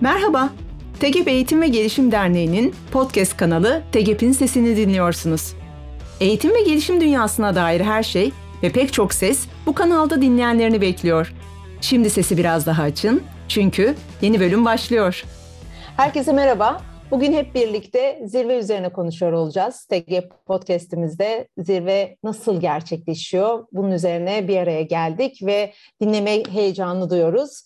Merhaba, TEGEP Eğitim ve Gelişim Derneği'nin podcast kanalı TEGEP'in sesini dinliyorsunuz. Eğitim ve gelişim dünyasına dair her şey ve pek çok ses bu kanalda dinleyenlerini bekliyor. Şimdi sesi biraz daha açın çünkü yeni bölüm başlıyor. Herkese merhaba. Bugün hep birlikte zirve üzerine konuşuyor olacağız. TGP podcast'imizde zirve nasıl gerçekleşiyor? Bunun üzerine bir araya geldik ve dinleme heyecanı duyuyoruz.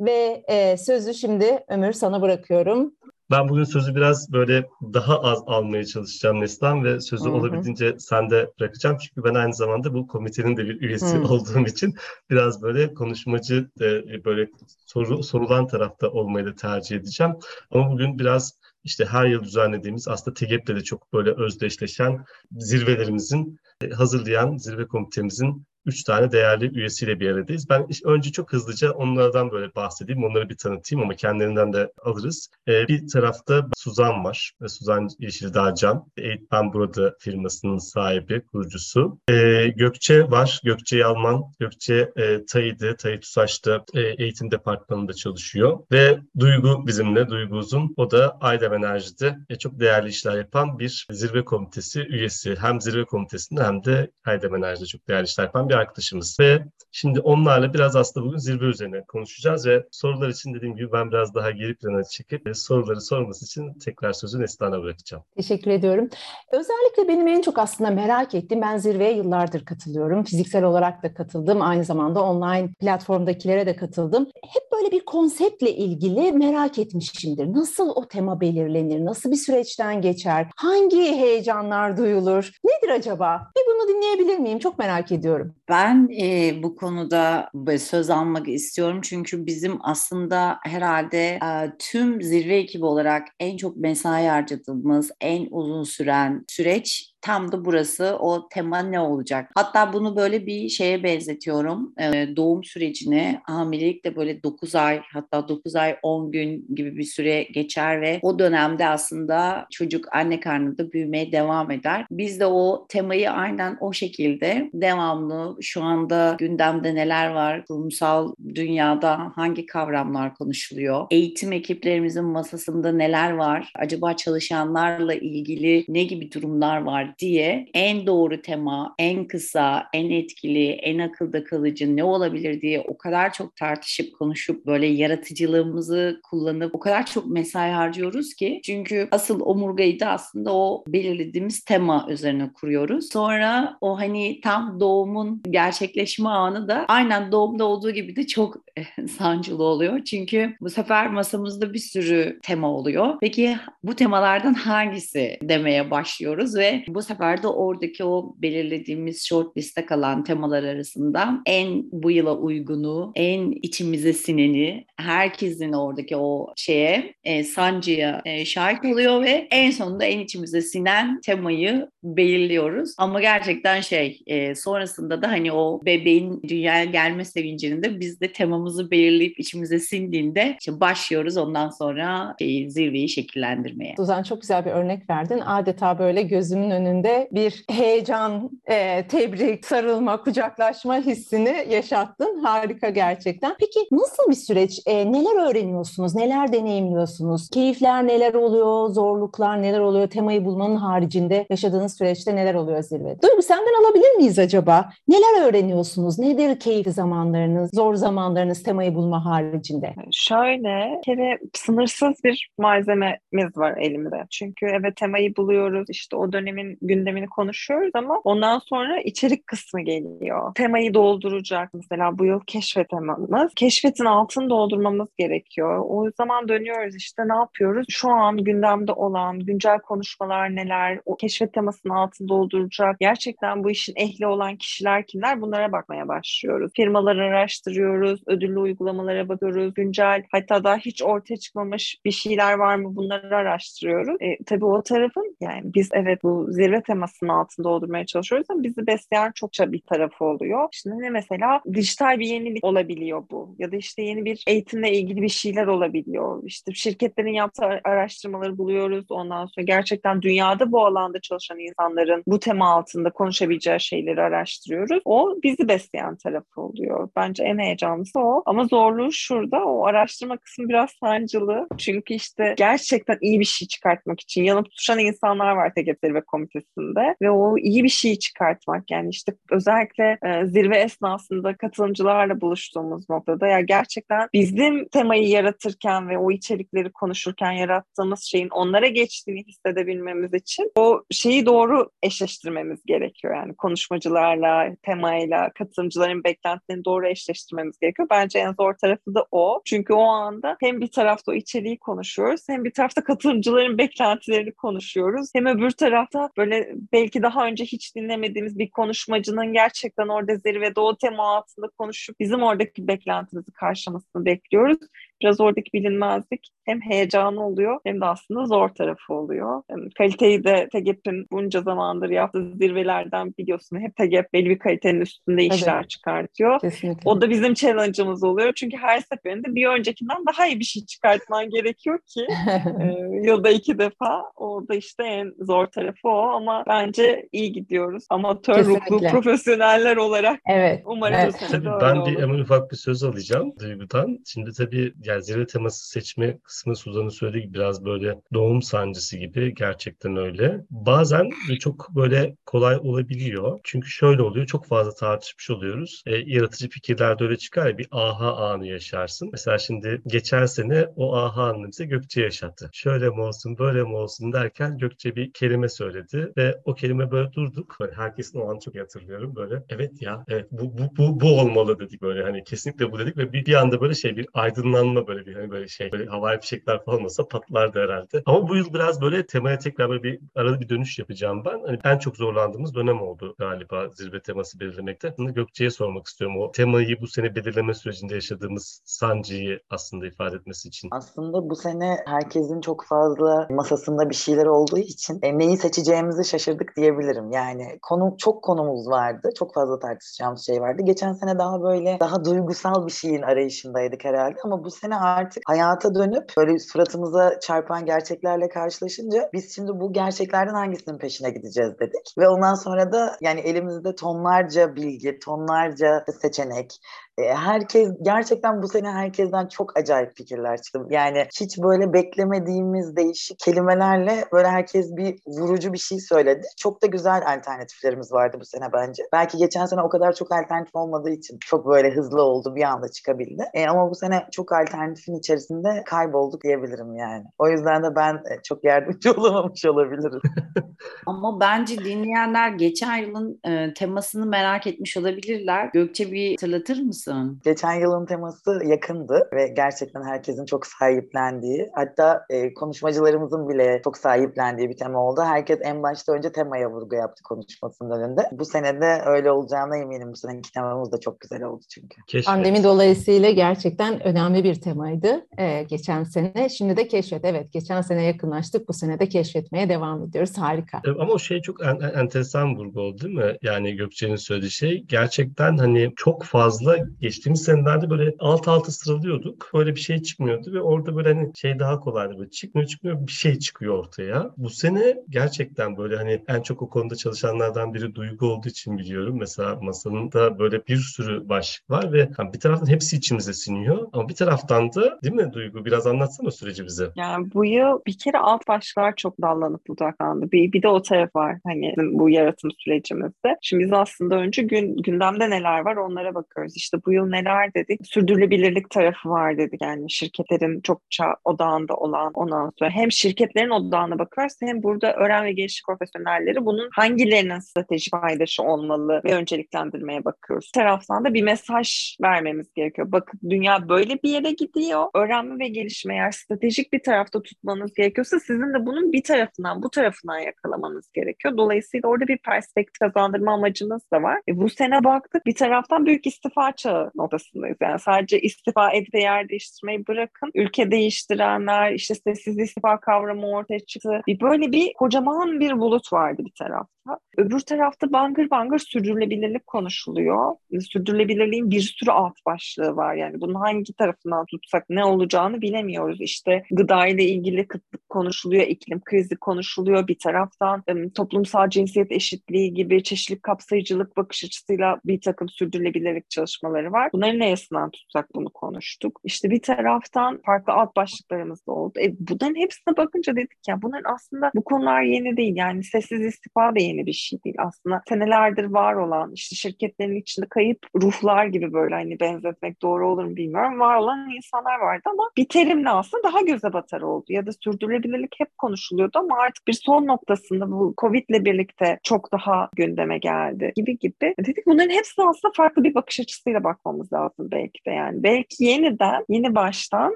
Ve e, sözü şimdi Ömür sana bırakıyorum. Ben bugün sözü biraz böyle daha az almaya çalışacağım Neslihan ve sözü Hı-hı. olabildiğince sende bırakacağım. Çünkü ben aynı zamanda bu komitenin de bir üyesi Hı-hı. olduğum için biraz böyle konuşmacı de böyle soru, sorulan tarafta olmayı da tercih edeceğim. Ama bugün biraz işte her yıl düzenlediğimiz aslında TGEP'le de çok böyle özdeşleşen zirvelerimizin e, hazırlayan zirve komitemizin üç tane değerli üyesiyle bir aradayız. Ben önce çok hızlıca onlardan böyle bahsedeyim, onları bir tanıtayım ama kendilerinden de alırız. Ee, bir tarafta Suzan var. Suzan Yeşildağ Can, Eğitmen Burada firmasının sahibi, kurucusu. Ee, Gökçe var, Gökçe Yalman. Gökçe e, Tayı'dı, Tayı TUSAŞ'ta e, eğitim departmanında çalışıyor. Ve Duygu bizimle, Duygu Uzun. O da Aydem Enerji'de e, çok değerli işler yapan bir zirve komitesi üyesi. Hem zirve komitesinde hem de Aydem Enerji'de çok değerli işler yapan bir arkadaşımız. Ve şimdi onlarla biraz aslında bugün zirve üzerine konuşacağız ve sorular için dediğim gibi ben biraz daha geri plana çekip soruları sorması için tekrar sözü Neslihan'a bırakacağım. Teşekkür ediyorum. Özellikle benim en çok aslında merak ettiğim, ben zirveye yıllardır katılıyorum. Fiziksel olarak da katıldım. Aynı zamanda online platformdakilere de katıldım. Hep böyle bir konseptle ilgili merak etmişimdir. Nasıl o tema belirlenir? Nasıl bir süreçten geçer? Hangi heyecanlar duyulur? Nedir acaba? Bir bunu dinleyebilir miyim? Çok merak ediyorum. Ben e, bu konuda söz almak istiyorum. Çünkü bizim aslında herhalde e, tüm zirve ekibi olarak en çok mesai harcadığımız, en uzun süren süreç tam da burası o tema ne olacak? Hatta bunu böyle bir şeye benzetiyorum. Ee, doğum sürecine hamilelik de böyle 9 ay hatta 9 ay 10 gün gibi bir süre geçer ve o dönemde aslında çocuk anne karnında büyümeye devam eder. Biz de o temayı aynen o şekilde devamlı şu anda gündemde neler var? Kurumsal dünyada hangi kavramlar konuşuluyor? Eğitim ekiplerimizin masasında neler var? Acaba çalışanlarla ilgili ne gibi durumlar var diye en doğru tema, en kısa, en etkili, en akılda kalıcı ne olabilir diye o kadar çok tartışıp konuşup böyle yaratıcılığımızı kullanıp o kadar çok mesai harcıyoruz ki çünkü asıl omurgayı da aslında o belirlediğimiz tema üzerine kuruyoruz. Sonra o hani tam doğumun gerçekleşme anı da aynen doğumda olduğu gibi de çok sancılı oluyor. Çünkü bu sefer masamızda bir sürü tema oluyor. Peki bu temalardan hangisi demeye başlıyoruz ve bu sefer de oradaki o belirlediğimiz short liste kalan temalar arasında en bu yıla uygunu, en içimize sineni, herkesin oradaki o şeye, e, sancıya e, şahit oluyor ve en sonunda en içimize sinen temayı belirliyoruz. Ama gerçekten şey, e, sonrasında da hani o bebeğin dünyaya gelme sevincinin de biz de temamızı belirleyip içimize sindiğinde işte başlıyoruz ondan sonra şeyi, zirveyi şekillendirmeye. Suzan çok güzel bir örnek verdin. Adeta böyle gözümün önünde önünde bir heyecan, e, tebrik, sarılma, kucaklaşma hissini yaşattın. Harika gerçekten. Peki nasıl bir süreç? E, neler öğreniyorsunuz? Neler deneyimliyorsunuz? Keyifler neler oluyor? Zorluklar neler oluyor? Temayı bulmanın haricinde yaşadığınız süreçte neler oluyor zirvede? Duygu senden alabilir miyiz acaba? Neler öğreniyorsunuz? Nedir keyifli zamanlarınız, zor zamanlarınız temayı bulma haricinde? Şöyle, kere sınırsız bir malzememiz var elimde. Çünkü evet temayı buluyoruz. İşte o dönemin gündemini konuşuyoruz ama ondan sonra içerik kısmı geliyor. Temayı dolduracak. Mesela bu yıl keşfet temamız. Keşfetin altını doldurmamız gerekiyor. O zaman dönüyoruz işte ne yapıyoruz? Şu an gündemde olan güncel konuşmalar neler? O keşfet temasının altını dolduracak. Gerçekten bu işin ehli olan kişiler kimler? Bunlara bakmaya başlıyoruz. Firmaları araştırıyoruz. Ödüllü uygulamalara bakıyoruz. Güncel hatta daha hiç ortaya çıkmamış bir şeyler var mı? Bunları araştırıyoruz. E, tabii o tarafın yani biz evet bu zirve zirve temasının altında doldurmaya çalışıyoruz ama bizi besleyen çokça bir tarafı oluyor. Şimdi ne mesela dijital bir yenilik olabiliyor bu ya da işte yeni bir eğitimle ilgili bir şeyler olabiliyor. İşte şirketlerin yaptığı araştırmaları buluyoruz. Ondan sonra gerçekten dünyada bu alanda çalışan insanların bu tema altında konuşabileceği şeyleri araştırıyoruz. O bizi besleyen tarafı oluyor. Bence en heyecanlısı o. Ama zorluğu şurada. O araştırma kısmı biraz sancılı. Çünkü işte gerçekten iyi bir şey çıkartmak için yanıp tutuşan insanlar var TGT Zirve Komitesi'nde ve o iyi bir şey çıkartmak yani işte özellikle e, zirve esnasında katılımcılarla buluştuğumuz noktada ya gerçekten bizim temayı yaratırken ve o içerikleri konuşurken yarattığımız şeyin onlara geçtiğini hissedebilmemiz için o şeyi doğru eşleştirmemiz gerekiyor yani konuşmacılarla, temayla, katılımcıların beklentilerini doğru eşleştirmemiz gerekiyor. Bence en zor tarafı da o. Çünkü o anda hem bir tarafta o içeriği konuşuyoruz hem bir tarafta katılımcıların beklentilerini konuşuyoruz. Hem öbür tarafta böyle belki daha önce hiç dinlemediğimiz bir konuşmacının gerçekten orada zirvede o tema altında konuşup bizim oradaki beklentimizi karşılamasını bekliyoruz biraz oradaki bilinmezlik hem heyecanı oluyor hem de aslında zor tarafı oluyor. Yani kaliteyi de TEGEP'in bunca zamandır yaptığı zirvelerden biliyorsun hep TEGEP belli bir kalitenin üstünde işler evet. çıkartıyor. Kesinlikle. O da bizim challenge'ımız oluyor. Çünkü her seferinde bir öncekinden daha iyi bir şey çıkartman gerekiyor ki e, yılda iki defa. O da işte en zor tarafı o ama bence iyi gidiyoruz. Amatör Kesinlikle. ruhlu profesyoneller olarak evet. umarım evet. sene Ben olur. bir hemen ufak bir söz alacağım Duygu'dan. Şimdi tabii yani zirve teması seçme kısmı Suzan'ın söylediği gibi biraz böyle doğum sancısı gibi gerçekten öyle. Bazen çok böyle kolay olabiliyor. Çünkü şöyle oluyor çok fazla tartışmış oluyoruz. E, yaratıcı fikirler de öyle çıkar ya bir aha anı yaşarsın. Mesela şimdi geçen sene o aha anını bize Gökçe yaşattı. Şöyle mi olsun böyle mi olsun derken Gökçe bir kelime söyledi ve o kelime böyle durduk. Böyle herkesin o an çok hatırlıyorum böyle. Evet ya evet bu, bu, bu, bu olmalı dedik böyle hani kesinlikle bu dedik ve bir, bir anda böyle şey bir aydınlanma ama böyle bir hani böyle şey böyle havai fişekler falan olsa patlardı herhalde. Ama bu yıl biraz böyle temaya tekrar böyle bir arada bir dönüş yapacağım ben. Hani en çok zorlandığımız dönem oldu galiba zirve teması belirlemekte. Şimdi Gökçe'ye sormak istiyorum o temayı bu sene belirleme sürecinde yaşadığımız sancıyı aslında ifade etmesi için. Aslında bu sene herkesin çok fazla masasında bir şeyler olduğu için e, neyi seçeceğimizi şaşırdık diyebilirim. Yani konu çok konumuz vardı. Çok fazla tartışacağımız şey vardı. Geçen sene daha böyle daha duygusal bir şeyin arayışındaydık herhalde ama bu sene sene artık hayata dönüp böyle suratımıza çarpan gerçeklerle karşılaşınca biz şimdi bu gerçeklerden hangisinin peşine gideceğiz dedik. Ve ondan sonra da yani elimizde tonlarca bilgi, tonlarca seçenek, herkes gerçekten bu sene herkesten çok acayip fikirler çıktı. Yani hiç böyle beklemediğimiz değişik kelimelerle böyle herkes bir vurucu bir şey söyledi. Çok da güzel alternatiflerimiz vardı bu sene bence. Belki geçen sene o kadar çok alternatif olmadığı için çok böyle hızlı oldu bir anda çıkabildi. E, ama bu sene çok alternatifin içerisinde kaybolduk diyebilirim yani. O yüzden de ben çok yardımcı olamamış olabilirim. ama bence dinleyenler geçen yılın e, temasını merak etmiş olabilirler. Gökçe bir hatırlatır mısın? Musun? Geçen yılın teması yakındı ve gerçekten herkesin çok sahiplendiği hatta e, konuşmacılarımızın bile çok sahiplendiği bir tema oldu. Herkes en başta önce temaya vurgu yaptı konuşmasının önünde. Bu sene de öyle olacağına eminim. Bu seneki temamız da çok güzel oldu çünkü. Keşfet. Pandemi dolayısıyla gerçekten önemli bir temaydı e, geçen sene. Şimdi de keşfet. Evet geçen sene yakınlaştık. Bu sene de keşfetmeye devam ediyoruz. Harika. Ama o şey çok en, en, enteresan vurgu oldu değil mi? Yani Gökçe'nin söylediği şey gerçekten hani çok fazla geçtiğimiz senelerde böyle alt alta sıralıyorduk. Böyle bir şey çıkmıyordu ve orada böyle hani şey daha kolaydı. Böyle çıkmıyor çıkmıyor bir şey çıkıyor ortaya. Bu sene gerçekten böyle hani en çok o konuda çalışanlardan biri Duygu olduğu için biliyorum. Mesela masanın da böyle bir sürü başlık var ve bir taraftan hepsi içimize siniyor ama bir taraftan da değil mi Duygu? Biraz anlatsana süreci bize. Yani bu yıl bir kere alt başlıklar çok dallanıp budaklandı. Bir, bir de o taraf var hani bu yaratım sürecimizde. Şimdi biz aslında önce gün, gündemde neler var onlara bakıyoruz. İşte bu yıl neler dedik? Sürdürülebilirlik tarafı var dedik. Yani şirketlerin çokça odağında olan ondan sonra hem şirketlerin odağına bakarız hem burada öğren ve gelişim profesyonelleri bunun hangilerinin stratejik paydaşı olmalı ve önceliklendirmeye bakıyoruz. Taraftan da bir mesaj vermemiz gerekiyor. Bakın dünya böyle bir yere gidiyor. Öğrenme ve gelişme eğer stratejik bir tarafta tutmanız gerekiyorsa sizin de bunun bir tarafından bu tarafından yakalamanız gerekiyor. Dolayısıyla orada bir perspektif kazandırma amacınız da var. E bu sene baktık bir taraftan büyük istifa çağı noktasındayız. Yani sadece istifa edip de yer değiştirmeyi bırakın. Ülke değiştirenler, işte sessiz istifa kavramı ortaya çıktı. Böyle bir kocaman bir bulut vardı bir tarafta. Öbür tarafta bangır bangır sürdürülebilirlik konuşuluyor. Sürdürülebilirliğin bir sürü alt başlığı var. Yani bunun hangi tarafından tutsak ne olacağını bilemiyoruz. İşte gıda ile ilgili kıtlık konuşuluyor, iklim krizi konuşuluyor. Bir taraftan toplumsal cinsiyet eşitliği gibi çeşitli kapsayıcılık bakış açısıyla bir takım sürdürülebilirlik çalışmaları var. Bunların neyesinden tutsak bunu konuştuk. İşte bir taraftan farklı alt başlıklarımız da oldu. E, bunların hepsine bakınca dedik ya bunların aslında bu konular yeni değil. Yani sessiz istifa da yeni bir şey değil. Aslında senelerdir var olan işte şirketlerin içinde kayıp ruhlar gibi böyle hani benzetmek doğru olur mu bilmiyorum. Var olan insanlar vardı ama bir terimle aslında daha göze batar oldu. Ya da sürdürülebilirlik hep konuşuluyordu ama artık bir son noktasında bu Covid ile birlikte çok daha gündeme geldi gibi gibi. Dedik bunların hepsi aslında farklı bir bakış açısıyla bakmamız lazım belki de yani. Belki yeniden, yeni baştan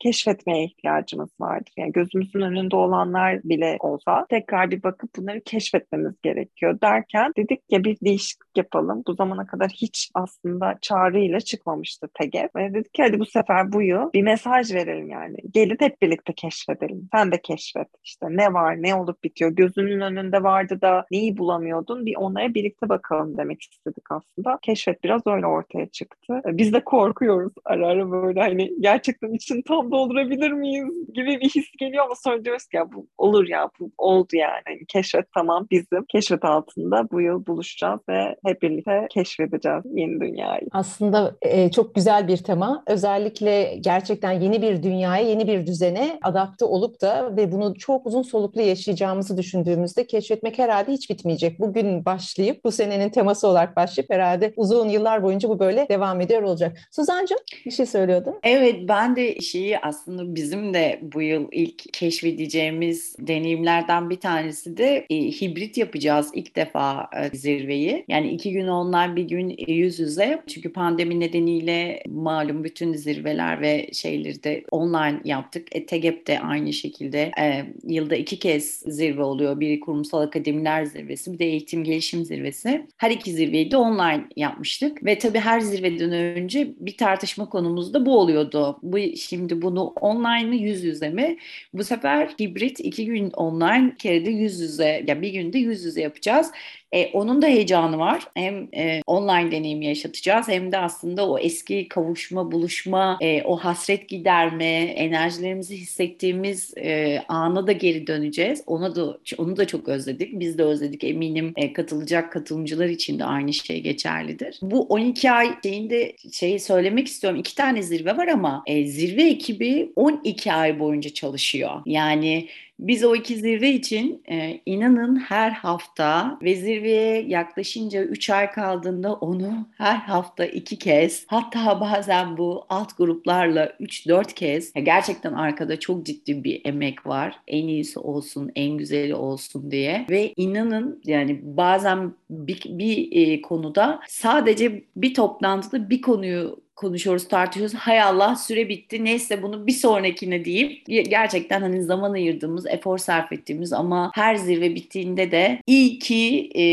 keşfetmeye ihtiyacımız vardır. Yani gözümüzün önünde olanlar bile olsa tekrar bir bakıp bunları keşfetmemiz gerekiyor derken dedik ya bir değişiklik yapalım. Bu zamana kadar hiç aslında çağrıyla çıkmamıştı TEGEP. Ve dedik ki hadi bu sefer bu yıl bir mesaj verelim yani. Gelin hep birlikte keşfedelim. Sen de keşfet. İşte ne var, ne olup bitiyor. Gözünün önünde vardı da neyi bulamıyordun? Bir onlara birlikte bakalım demek istedik aslında. Keşfet biraz öyle ortaya çıktı. Biz de korkuyoruz ara ara böyle hani gerçekten için tam doldurabilir miyiz gibi bir his geliyor ama sonra diyoruz ki ya bu olur ya bu oldu yani. Hani keşfet tamam bizim. Keşfet altında bu yıl buluşacağız ve hep birlikte keşfedeceğiz yeni dünyayı. Aslında e, çok güzel bir tema. Özellikle gerçekten yeni bir dünyaya, yeni bir düzene adapte olup da ve bunu çok uzun soluklu yaşayacağımızı düşündüğümüzde keşfetmek herhalde hiç bitmeyecek. Bugün başlayıp bu senenin teması olarak başlayıp herhalde uzun yıllar boyunca bu böyle devam ediyor olacak. Suzan'cığım bir şey söylüyordun. Evet ben de şeyi aslında bizim de bu yıl ilk keşfedeceğimiz deneyimlerden bir tanesi de e, hibrit yapacağız ilk defa e, zirveyi. Yani iki gün online bir gün yüz yüze. Çünkü pandemi nedeniyle malum bütün zirveler ve şeyleri de online yaptık. E, TEGEP de aynı şekilde e, yılda iki kez zirve oluyor. Biri kurumsal akademiler zirvesi bir de eğitim gelişim zirvesi. Her iki zirveyi de online yapmıştık. Ve tabii her zirveden önce bir tartışma konumuz da bu oluyordu. Bu Şimdi bunu online mi yüz yüze mi? Bu sefer hibrit iki gün online bir kere de yüz yüze ya yani bir günde yüz yüze yapacağız. E, onun da heyecanı var. Hem e, online deneyimi yaşatacağız hem de aslında o eski kavuşma, buluşma, e, o hasret giderme, enerjilerimizi hissettiğimiz e, ana da geri döneceğiz. Ona da onu da çok özledik. Biz de özledik. Eminim e, katılacak katılımcılar için de aynı şey geçerlidir. Bu 12 ay şeyinde şeyi söylemek istiyorum. İki tane zirve var ama e, zirve ekibi 12 ay boyunca çalışıyor. Yani biz o iki zirve için e, inanın her hafta ve zirveye yaklaşınca 3 ay kaldığında onu her hafta iki kez hatta bazen bu alt gruplarla 3-4 kez gerçekten arkada çok ciddi bir emek var. En iyisi olsun, en güzeli olsun diye ve inanın yani bazen bir, bir e, konuda sadece bir toplantıda bir konuyu konuşuyoruz, tartışıyoruz. Hay Allah süre bitti. Neyse bunu bir sonrakine deyip gerçekten hani zaman ayırdığımız, efor sarf ettiğimiz ama her zirve bittiğinde de iyi ki e,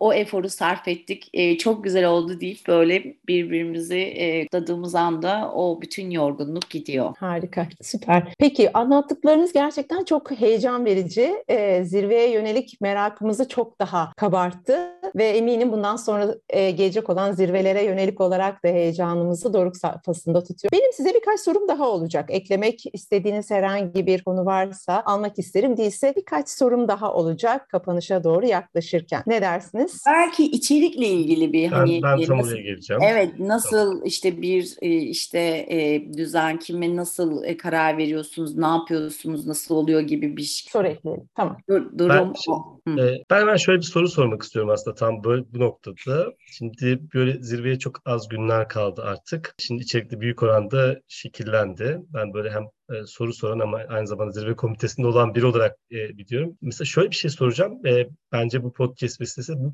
o eforu sarf ettik. E, çok güzel oldu deyip böyle birbirimizi e, dadığımız anda o bütün yorgunluk gidiyor. Harika, süper. Peki anlattıklarınız gerçekten çok heyecan verici. E, zirveye yönelik merakımızı çok daha kabarttı ve eminim bundan sonra e, gelecek olan zirvelere yönelik olarak da heyecanımızı doruk safhasında tutuyor. Benim size birkaç sorum daha olacak. Eklemek istediğiniz herhangi bir konu varsa almak isterim. Değilse birkaç sorum daha olacak kapanışa doğru yaklaşırken. Ne dersiniz? Belki içerikle ilgili bir ben, hani ben e, tam nasıl, oraya geleceğim. Evet, nasıl işte bir e, işte e, düzen kime nasıl karar veriyorsunuz, ne yapıyorsunuz, nasıl oluyor gibi bir şey. soru ekleyelim. Tamam. Dur, durum ben, e, ben, ben şöyle bir soru sormak istiyorum aslında tam böyle bu noktada. Şimdi böyle zirveye çok az günler kaldı artık. Şimdi içerikte büyük oranda şekillendi. Ben böyle hem e, soru soran ama aynı zamanda zirve komitesinde olan biri olarak e, biliyorum. Mesela şöyle bir şey soracağım. E, bence bu podcast vesilesi bu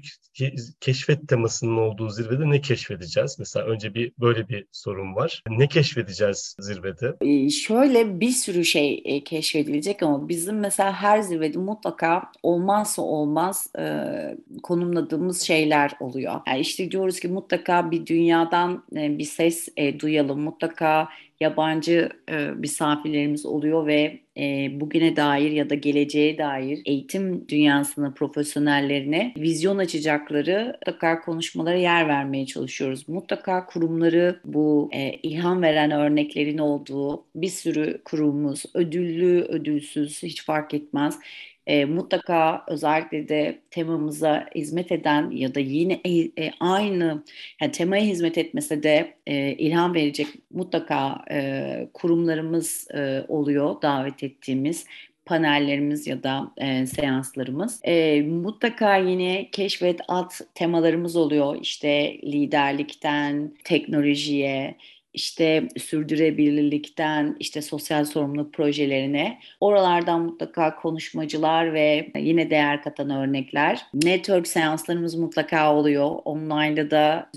keşfet temasının olduğu zirvede ne keşfedeceğiz? Mesela önce bir böyle bir sorun var. Ne keşfedeceğiz zirvede? Ee, şöyle bir sürü şey e, keşfedilecek ama bizim mesela her zirvede mutlaka olmazsa olmaz e, konumladığımız şeyler oluyor. Yani işte diyoruz ki mutlaka bir dünyadan e, bir ses e, duyalım. Mutlaka yabancı e, misafirlerimiz oluyor ve e, bugüne dair ya da geleceğe dair eğitim dünyasına, profesyonellerine vizyon açacakları mutlaka konuşmalara yer vermeye çalışıyoruz. Mutlaka kurumları bu e, ilham veren örneklerin olduğu bir sürü kurumumuz, ödüllü, ödülsüz hiç fark etmez e, mutlaka özellikle de temamıza hizmet eden ya da yine e, e, aynı yani temaya hizmet etmese de e, ilham verecek mutlaka e, kurumlarımız e, oluyor davet ettiğimiz panellerimiz ya da e, seanslarımız. E, mutlaka yine keşfet at temalarımız oluyor. İşte liderlikten teknolojiye, işte sürdürülebilirlikten işte sosyal sorumluluk projelerine oralardan mutlaka konuşmacılar ve yine değer katan örnekler. Network seanslarımız mutlaka oluyor. Online'da da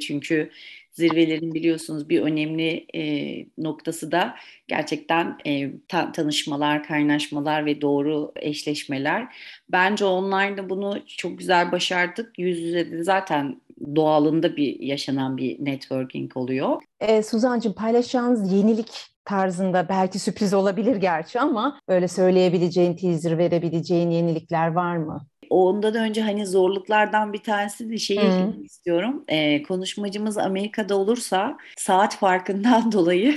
çünkü zirvelerin biliyorsunuz bir önemli e, noktası da gerçekten e, ta- tanışmalar, kaynaşmalar ve doğru eşleşmeler. Bence online'da bunu çok güzel başardık. Yüz yüze de zaten doğalında bir yaşanan bir networking oluyor. E, Suzancığım paylaşacağınız yenilik tarzında belki sürpriz olabilir gerçi ama böyle söyleyebileceğin, teaser verebileceğin yenilikler var mı? Ondan önce hani zorluklardan bir tanesi de şeyi hmm. istiyorum. E, konuşmacımız Amerika'da olursa saat farkından dolayı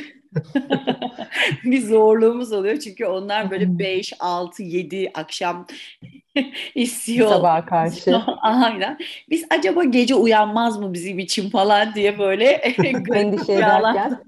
bir zorluğumuz oluyor. Çünkü onlar böyle 5, 6, 7 akşam istiyor. Sabaha karşı. Aynen. Biz acaba gece uyanmaz mı bizim için falan diye böyle endişe ederken.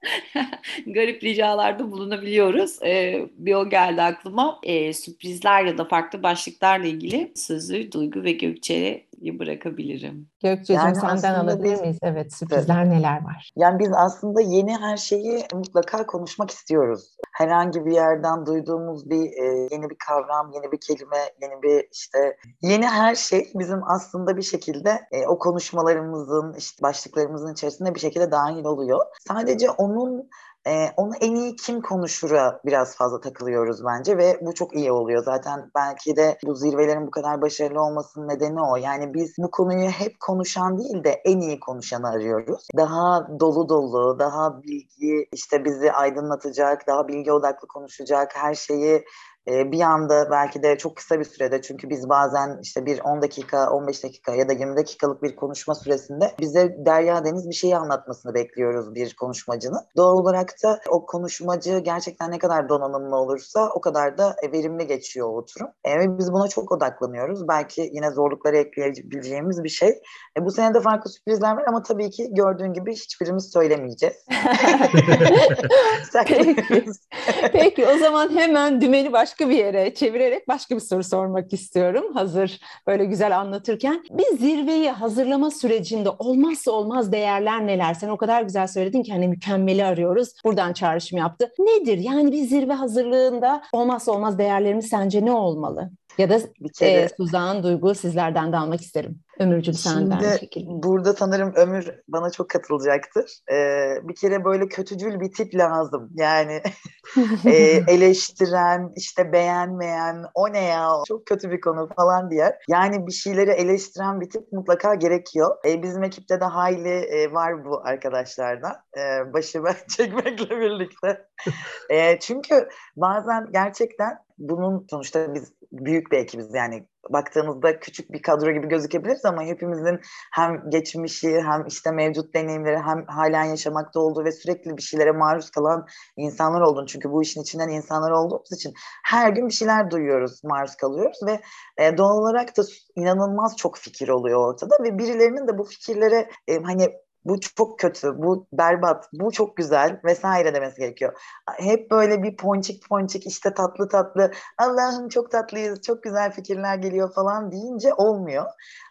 garip ricalarda bulunabiliyoruz. Ee, bir o geldi aklıma. Ee, sürprizler ya da farklı başlıklarla ilgili sözü Duygu ve Gökçe'ye bırakabilirim. Gökçe'cim yani senden alabilir biz, miyiz? Evet sürprizler evet. neler var? Yani biz aslında yeni her şeyi mutlaka konuşmak istiyoruz. Herhangi bir yerden duyduğumuz bir e, yeni bir kavram, yeni bir kelime, yeni bir işte yeni her şey bizim aslında bir şekilde e, o konuşmalarımızın işte başlıklarımızın içerisinde bir şekilde dahil oluyor. Sadece onun e, onu en iyi kim konuşura biraz fazla takılıyoruz bence ve bu çok iyi oluyor. Zaten belki de bu zirvelerin bu kadar başarılı olmasının nedeni o. Yani biz bu konuyu hep konuşan değil de en iyi konuşanı arıyoruz. Daha dolu dolu, daha bilgi işte bizi aydınlatacak, daha bilgi odaklı konuşacak, her şeyi e, bir anda belki de çok kısa bir sürede çünkü biz bazen işte bir 10 dakika, 15 dakika ya da 20 dakikalık bir konuşma süresinde bize Derya Deniz bir şeyi anlatmasını bekliyoruz bir konuşmacının. Doğal olarak da o konuşmacı gerçekten ne kadar donanımlı olursa o kadar da verimli geçiyor o oturum. E, biz buna çok odaklanıyoruz. Belki yine zorlukları ekleyebileceğimiz bir şey. E, bu sene de farklı sürprizler var ama tabii ki gördüğün gibi hiçbirimiz söylemeyeceğiz. Peki. Peki o zaman hemen dümeni başka başka bir yere çevirerek başka bir soru sormak istiyorum. Hazır böyle güzel anlatırken. Bir zirveyi hazırlama sürecinde olmazsa olmaz değerler neler? Sen o kadar güzel söyledin ki hani mükemmeli arıyoruz. Buradan çağrışım yaptı. Nedir? Yani bir zirve hazırlığında olmazsa olmaz değerlerimiz sence ne olmalı? Ya da e, Suzan, Duygu sizlerden de almak isterim. Ömürcüm senden Şimdi burada sanırım Ömür bana çok katılacaktır. Ee, bir kere böyle kötücül bir tip lazım. Yani e, eleştiren, işte beğenmeyen, o ne ya çok kötü bir konu falan diye. Yani bir şeyleri eleştiren bir tip mutlaka gerekiyor. E, bizim ekipte de hayli e, var bu arkadaşlardan. E, başı ben çekmekle birlikte. e, çünkü bazen gerçekten bunun sonuçta biz büyük bir ekibiz. Yani baktığımızda küçük bir kadro gibi gözükebiliriz ama hepimizin hem geçmişi hem işte mevcut deneyimleri hem halen yaşamakta olduğu ve sürekli bir şeylere maruz kalan insanlar olduğunu çünkü bu işin içinden insanlar olduğumuz için her gün bir şeyler duyuyoruz, maruz kalıyoruz ve e, doğal olarak da inanılmaz çok fikir oluyor ortada ve birilerinin de bu fikirlere e, hani bu çok kötü, bu berbat, bu çok güzel vesaire demesi gerekiyor. Hep böyle bir ponçik ponçik işte tatlı tatlı Allah'ım çok tatlıyız, çok güzel fikirler geliyor falan deyince olmuyor.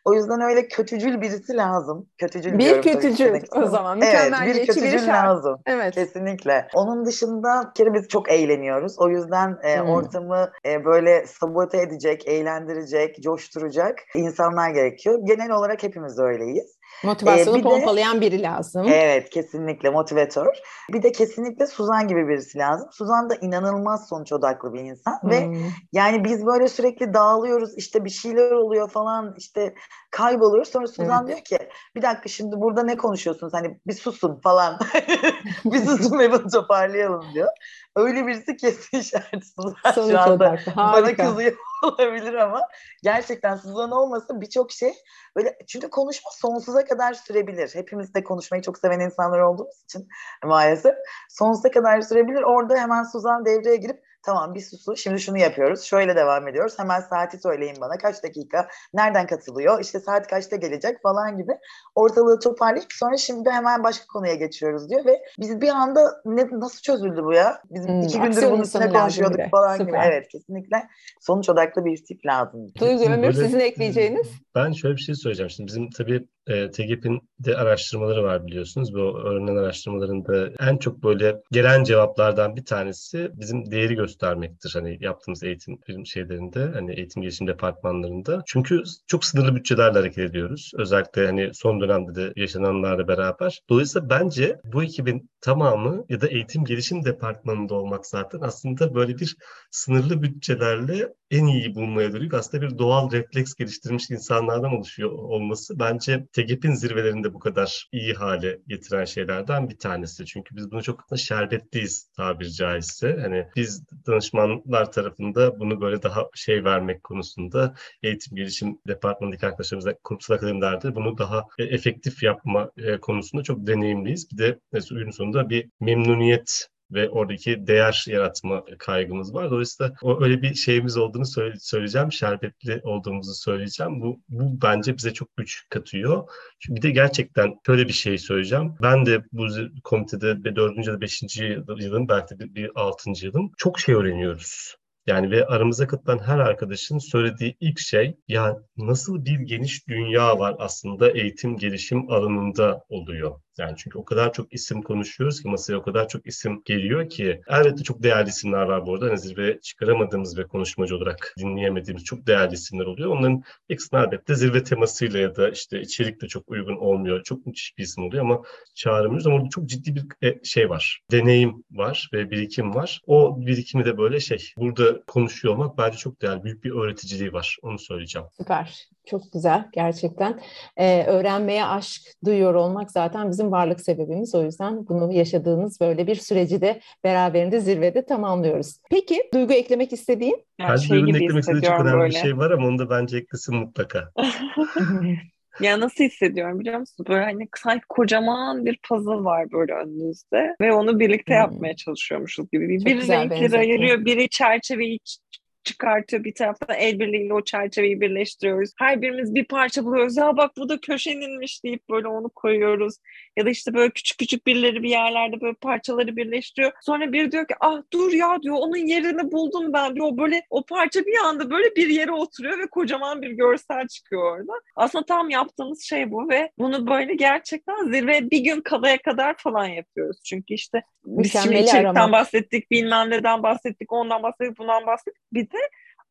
O yüzden öyle kötücül birisi lazım. Kötücül bir kötücül o zaman. Mükemmel evet, bir kötücül biri lazım. Evet. Kesinlikle. Onun dışında bir kere biz çok eğleniyoruz. O yüzden e, hmm. ortamı e, böyle sabote edecek, eğlendirecek, coşturacak insanlar gerekiyor. Genel olarak hepimiz öyleyiz. Motivasyonu ee, bir pompalayan de, biri lazım. Evet kesinlikle motivatör. Bir de kesinlikle Suzan gibi birisi lazım. Suzan da inanılmaz sonuç odaklı bir insan hmm. ve yani biz böyle sürekli dağılıyoruz işte bir şeyler oluyor falan işte kayboluyoruz. Sonra Suzan evet. diyor ki bir dakika şimdi burada ne konuşuyorsunuz hani bir susun falan bir susun ve bunu toparlayalım diyor. Öyle birisi kesin işaret Suzan Sonuç şu anda odaklı. bana kızıyor olabilir ama gerçekten Suzan olmasa birçok şey böyle çünkü konuşma sonsuza kadar sürebilir. Hepimiz de konuşmayı çok seven insanlar olduğumuz için maalesef sonsuza kadar sürebilir. Orada hemen Suzan devreye girip Tamam bir susu. Şimdi şunu yapıyoruz. Şöyle devam ediyoruz. Hemen saati söyleyin bana. Kaç dakika? Nereden katılıyor? İşte saat kaçta gelecek falan gibi. Ortalığı toparlayıp sonra şimdi hemen başka konuya geçiyoruz diyor ve biz bir anda ne, nasıl çözüldü bu ya? Biz hmm, iki gündür bunun üstüne konuşuyorduk falan Süper. gibi. Evet kesinlikle sonuç odaklı bir tip lazım. Duygu Ömür sizin ekleyeceğiniz? Ben şöyle bir şey söyleyeceğim. Şimdi bizim tabii e, TGP'in de araştırmaları var biliyorsunuz. Bu öğrenen araştırmalarında en çok böyle gelen cevaplardan bir tanesi bizim değeri göstermektir. Hani yaptığımız eğitim şeylerinde, hani eğitim gelişim departmanlarında. Çünkü çok sınırlı bütçelerle hareket ediyoruz. Özellikle hani son dönemde de yaşananlarla beraber. Dolayısıyla bence bu ekibin tamamı ya da eğitim gelişim departmanında olmak zaten aslında böyle bir sınırlı bütçelerle en iyi bulmaya dönük aslında bir doğal refleks geliştirmiş insanlardan oluşuyor olması bence TGP'in zirvelerinde bu kadar iyi hale getiren şeylerden bir tanesi. Çünkü biz bunu çok şerbetliyiz tabiri caizse. Hani biz danışmanlar tarafında bunu böyle daha şey vermek konusunda eğitim gelişim departmanındaki arkadaşlarımızla kurumsal akademilerde bunu daha e, efektif yapma e, konusunda çok deneyimliyiz. Bir de ürün sonunda bir memnuniyet ve oradaki değer yaratma kaygımız var. Dolayısıyla o öyle bir şeyimiz olduğunu söyleyeceğim. Şerbetli olduğumuzu söyleyeceğim. Bu, bu bence bize çok güç katıyor. Çünkü bir de gerçekten şöyle bir şey söyleyeceğim. Ben de bu komitede 4. ya da 5. yılım belki de bir 6. yılım çok şey öğreniyoruz. Yani ve aramıza katılan her arkadaşın söylediği ilk şey ya nasıl bir geniş dünya var aslında eğitim gelişim alanında oluyor. Yani çünkü o kadar çok isim konuşuyoruz ki masaya o kadar çok isim geliyor ki elbette çok değerli isimler var bu arada. Hani zirve çıkaramadığımız ve konuşmacı olarak dinleyemediğimiz çok değerli isimler oluyor. Onların ekstra elbette zirve temasıyla ya da işte içerikle çok uygun olmuyor. Çok müthiş bir isim oluyor ama çağıramıyoruz ama orada çok ciddi bir e, şey var. Deneyim var ve birikim var. O birikimi de böyle şey burada konuşuyor olmak bence çok değerli. Büyük bir öğreticiliği var. Onu söyleyeceğim. Süper. Çok güzel gerçekten. Ee, öğrenmeye aşk duyuyor olmak zaten bizim varlık sebebimiz. O yüzden bunu yaşadığınız böyle bir süreci de beraberinde zirvede tamamlıyoruz. Peki Duygu eklemek istediğin? Yani bence şey Duygu'nun eklemek istediği çok önemli böyle. bir şey var ama onu da bence eklesin mutlaka. Ya nasıl hissediyorum biliyor musun? Böyle hani sanki kocaman bir puzzle var böyle önünüzde ve onu birlikte hmm. yapmaya çalışıyormuşuz gibi. Çok biri renkleri ayırıyor, biri çerçeveyi çıkartıyor bir taraftan el birliğiyle o çerçeveyi birleştiriyoruz. Her birimiz bir parça buluyoruz. Ya bak bu da köşeninmiş deyip böyle onu koyuyoruz. Ya da işte böyle küçük küçük birileri bir yerlerde böyle parçaları birleştiriyor. Sonra biri diyor ki ah dur ya diyor onun yerini buldum ben diyor. Böyle o parça bir anda böyle bir yere oturuyor ve kocaman bir görsel çıkıyor orada. Aslında tam yaptığımız şey bu ve bunu böyle gerçekten zirve bir gün kalaya kadar falan yapıyoruz. Çünkü işte biz şimdi içerikten bahsettik, bilmem neden bahsettik, ondan bahsettik, bundan bahsettik. Bir de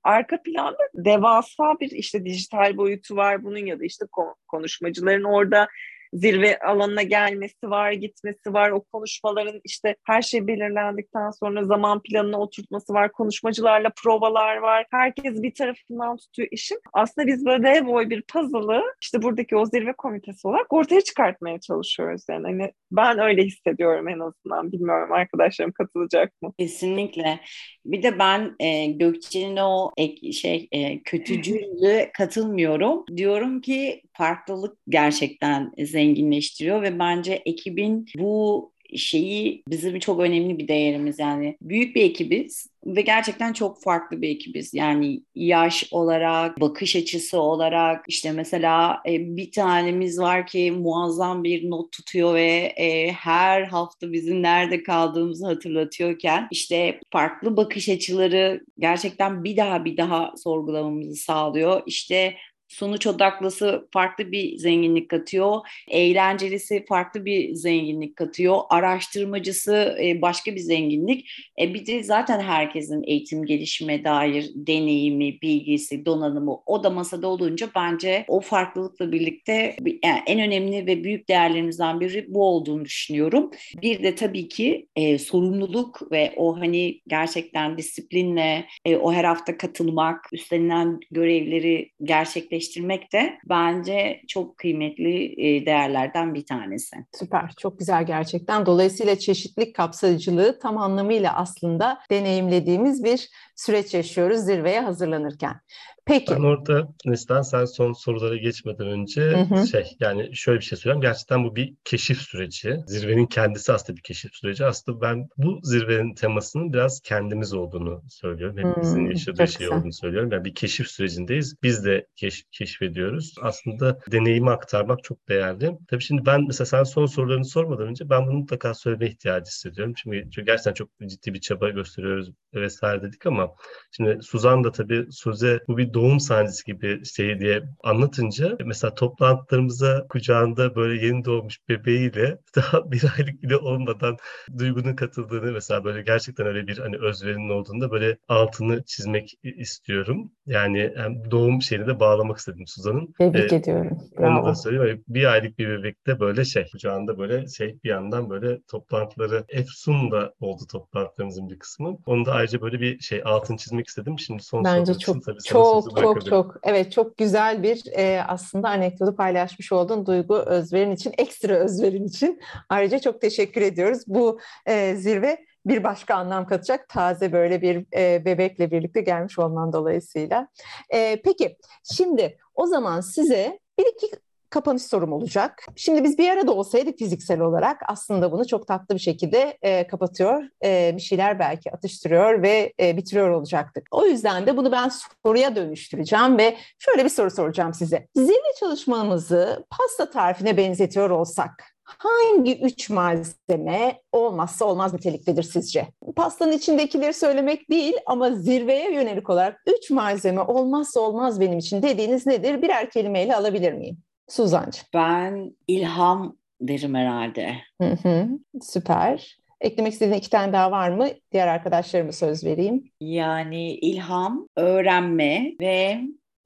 arka planda devasa bir işte dijital boyutu var bunun ya da işte konuşmacıların orada zirve alanına gelmesi var, gitmesi var. O konuşmaların işte her şey belirlendikten sonra zaman planına oturtması var. Konuşmacılarla provalar var. Herkes bir tarafından tutuyor işin. Aslında biz böyle dev boy bir puzzle'ı işte buradaki o zirve komitesi olarak ortaya çıkartmaya çalışıyoruz. Yani hani ben öyle hissediyorum en azından. Bilmiyorum arkadaşlarım katılacak mı? Kesinlikle. Bir de ben e, Gökçe'nin o ek, şey e, kötücüllü katılmıyorum. Diyorum ki farklılık gerçekten zenginleştiriyor ve bence ekibin bu şeyi bizim çok önemli bir değerimiz yani büyük bir ekibiz ve gerçekten çok farklı bir ekibiz. Yani yaş olarak, bakış açısı olarak işte mesela e, bir tanemiz var ki muazzam bir not tutuyor ve e, her hafta bizim nerede kaldığımızı hatırlatıyorken işte farklı bakış açıları gerçekten bir daha bir daha sorgulamamızı sağlıyor. İşte sonuç odaklısı farklı bir zenginlik katıyor. Eğlencelisi farklı bir zenginlik katıyor. Araştırmacısı e, başka bir zenginlik. E, bir de zaten herkesin eğitim gelişime dair deneyimi, bilgisi, donanımı o da masada olunca bence o farklılıkla birlikte yani en önemli ve büyük değerlerimizden biri bu olduğunu düşünüyorum. Bir de tabii ki e, sorumluluk ve o hani gerçekten disiplinle e, o her hafta katılmak, üstlenilen görevleri gerçekleştirmek gerçekleştirmek de bence çok kıymetli değerlerden bir tanesi. Süper, çok güzel gerçekten. Dolayısıyla çeşitlilik kapsayıcılığı tam anlamıyla aslında deneyimlediğimiz bir süreç yaşıyoruz zirveye hazırlanırken. Peki. Ben orada Neslihan sen son sorulara geçmeden önce hı hı. şey yani şöyle bir şey söyleyeyim. Gerçekten bu bir keşif süreci. Zirvenin kendisi aslında bir keşif süreci. Aslında ben bu zirvenin temasının biraz kendimiz olduğunu söylüyorum. Hepimizin hmm, yaşadığı şey olduğunu söylüyorum. Yani bir keşif sürecindeyiz. Biz de keş, keşfediyoruz. Aslında deneyimi aktarmak çok değerli. Tabii şimdi ben mesela sen son sorularını sormadan önce ben bunu mutlaka söyleme ihtiyacı hissediyorum. Çünkü gerçekten çok ciddi bir çaba gösteriyoruz vesaire dedik ama şimdi Suzan da tabii Suze bu bir doğum sahnesi gibi şey diye anlatınca mesela toplantılarımıza kucağında böyle yeni doğmuş bebeğiyle daha bir aylık bile olmadan Duygu'nun katıldığını mesela böyle gerçekten öyle bir hani özverinin olduğunda böyle altını çizmek istiyorum. Yani hem doğum şeyini de bağlamak istedim Suzan'ın. Tebrik ee, ediyorum. Bravo. Onu da söyleyeyim. Bir aylık bir bebekte böyle şey kucağında böyle şey bir yandan böyle toplantıları Efsun'da oldu toplantılarımızın bir kısmı. Onu da ayrıca böyle bir şey altını çizmek istedim. Şimdi son Bence çok tabii çok çok çok evet çok güzel bir e, aslında anekdotu paylaşmış oldun Duygu Özver'in için ekstra Özver'in için ayrıca çok teşekkür ediyoruz. Bu e, zirve bir başka anlam katacak taze böyle bir e, bebekle birlikte gelmiş olman dolayısıyla. E, peki şimdi o zaman size bir iki kapanış sorum olacak. Şimdi biz bir arada olsaydık fiziksel olarak aslında bunu çok tatlı bir şekilde e, kapatıyor, e, bir şeyler belki atıştırıyor ve e, bitiriyor olacaktık. O yüzden de bunu ben soruya dönüştüreceğim ve şöyle bir soru soracağım size. Zirve çalışmamızı pasta tarifine benzetiyor olsak hangi üç malzeme olmazsa olmaz niteliktedir sizce? Pastanın içindekileri söylemek değil ama zirveye yönelik olarak üç malzeme olmazsa olmaz benim için dediğiniz nedir? Birer kelimeyle alabilir miyim? Suzancı. Ben ilham derim herhalde. Hı hı, süper. Eklemek istediğin iki tane daha var mı? Diğer arkadaşlarıma söz vereyim. Yani ilham, öğrenme ve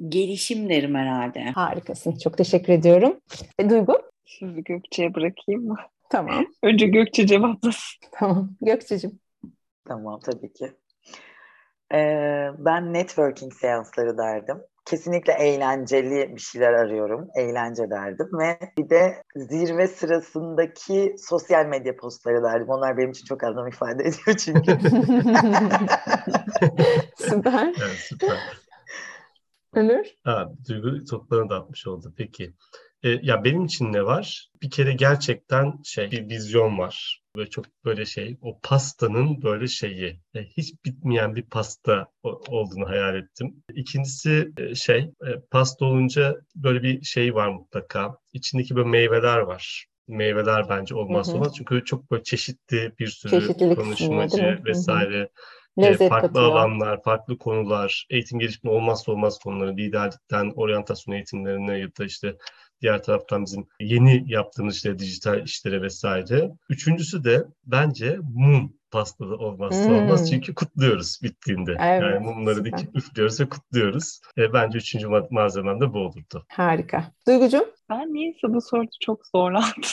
gelişim derim herhalde. Harikasın. Çok teşekkür ediyorum. E, Duygu? Sizi Gökçe'ye bırakayım mı? Tamam. Önce Gökçe cevaplasın. Tamam. Gökçe'cim. Tamam tabii ki. Ee, ben networking seansları derdim kesinlikle eğlenceli bir şeyler arıyorum. Eğlence derdim ve bir de zirve sırasındaki sosyal medya postları derdim. Onlar benim için çok anlam ifade ediyor çünkü. süper. Evet, süper. Ömür? Ha, duygu toplarını da atmış oldu. Peki. E, ya benim için ne var? Bir kere gerçekten şey bir vizyon var. Böyle çok böyle şey o pastanın böyle şeyi e, hiç bitmeyen bir pasta olduğunu hayal ettim. İkincisi e, şey e, pasta olunca böyle bir şey var mutlaka. İçindeki böyle meyveler var meyveler bence olmazsa olmaz. Çünkü çok böyle çeşitli bir sürü konuşmacı vesaire. Hı. Lezzet farklı katıyor. alanlar, farklı konular, eğitim gelişimi olmazsa olmaz konuları, liderlikten oryantasyon eğitimlerine ya da işte Diğer taraftan bizim yeni yaptığımız işte dijital işlere vesaire. Üçüncüsü de bence mum pastada olmazsa hmm. olmaz. Çünkü kutluyoruz bittiğinde. Evet, yani mumları dikip üflüyoruz ve kutluyoruz. E, bence üçüncü malzemem de bu olurdu. Harika. Duygucuğum? Ben niyeyse bu soruda çok zorlandım.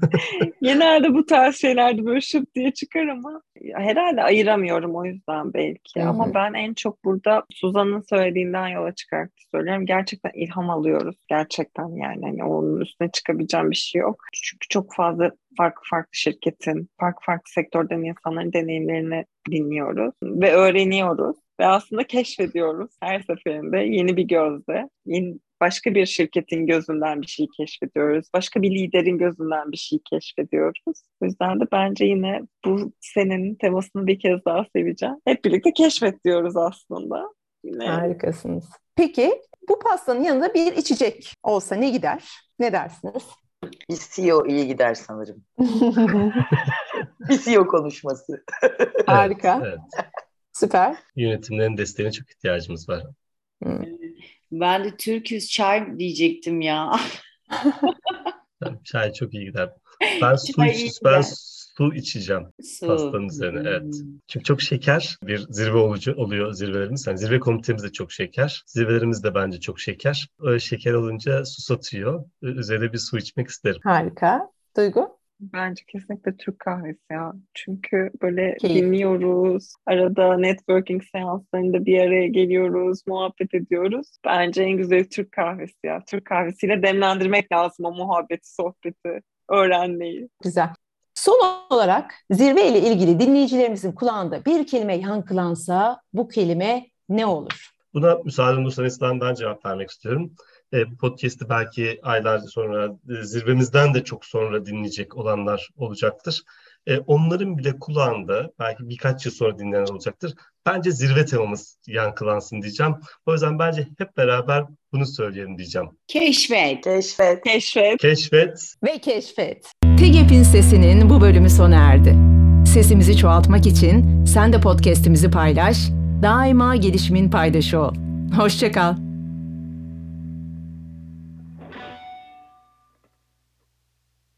Genelde bu tarz şeylerde böyle şıp diye çıkar ama herhalde ayıramıyorum o yüzden belki. Hı-hı. Ama ben en çok burada Suzan'ın söylediğinden yola çıkarak söylüyorum. Gerçekten ilham alıyoruz. Gerçekten yani hani onun üstüne çıkabileceğim bir şey yok. Çünkü çok fazla farklı farklı şirketin, farklı farklı sektörden insanların deneyimlerini dinliyoruz ve öğreniyoruz. ve aslında keşfediyoruz her seferinde yeni bir gözle, yeni başka bir şirketin gözünden bir şey keşfediyoruz. Başka bir liderin gözünden bir şey keşfediyoruz. O yüzden de bence yine bu senenin temasını bir kez daha seveceğim. Hep birlikte keşfet diyoruz aslında. Yine... Harikasınız. Peki bu pastanın yanında bir içecek olsa ne gider? Ne dersiniz? Bir CEO iyi gider sanırım. bir CEO konuşması. Harika. Evet, evet. Süper. Yönetimlerin desteğine çok ihtiyacımız var. Hmm. Ben de Türküz çay diyecektim ya. çay çok iyi gider. Ben su, iç, ben su içeceğim su. pastanın üzerine. Hmm. Evet. Çünkü çok şeker bir zirve olucu oluyor zirvelerimiz. Yani zirve komitemiz de çok şeker. Zirvelerimiz de bence çok şeker. Öyle şeker olunca su satıyor. Üzerine bir su içmek isterim. Harika. Duygu? Bence kesinlikle Türk kahvesi ya. Çünkü böyle Keyif. dinliyoruz. Arada networking seanslarında bir araya geliyoruz, muhabbet ediyoruz. Bence en güzeli Türk kahvesi ya. Türk kahvesiyle demlendirmek lazım o muhabbeti, sohbeti, öğrenmeyi. Güzel. Son olarak zirve ile ilgili dinleyicilerimizin kulağında bir kelime yankılansa bu kelime ne olur? Buna müsaade olursanız ben cevap vermek istiyorum. E, bu podcast'i belki aylar sonra e, zirvemizden de çok sonra dinleyecek olanlar olacaktır. E, onların bile kulağında belki birkaç yıl sonra dinleyen olacaktır. Bence zirve temamız yankılansın diyeceğim. O yüzden bence hep beraber bunu söyleyelim diyeceğim. Keşfet. Keşfet. Keşfet. Keşfet. Ve keşfet. TEGEP'in sesinin bu bölümü sona erdi. Sesimizi çoğaltmak için sen de podcast'imizi paylaş, daima gelişimin paydaşı ol. Hoşçakal.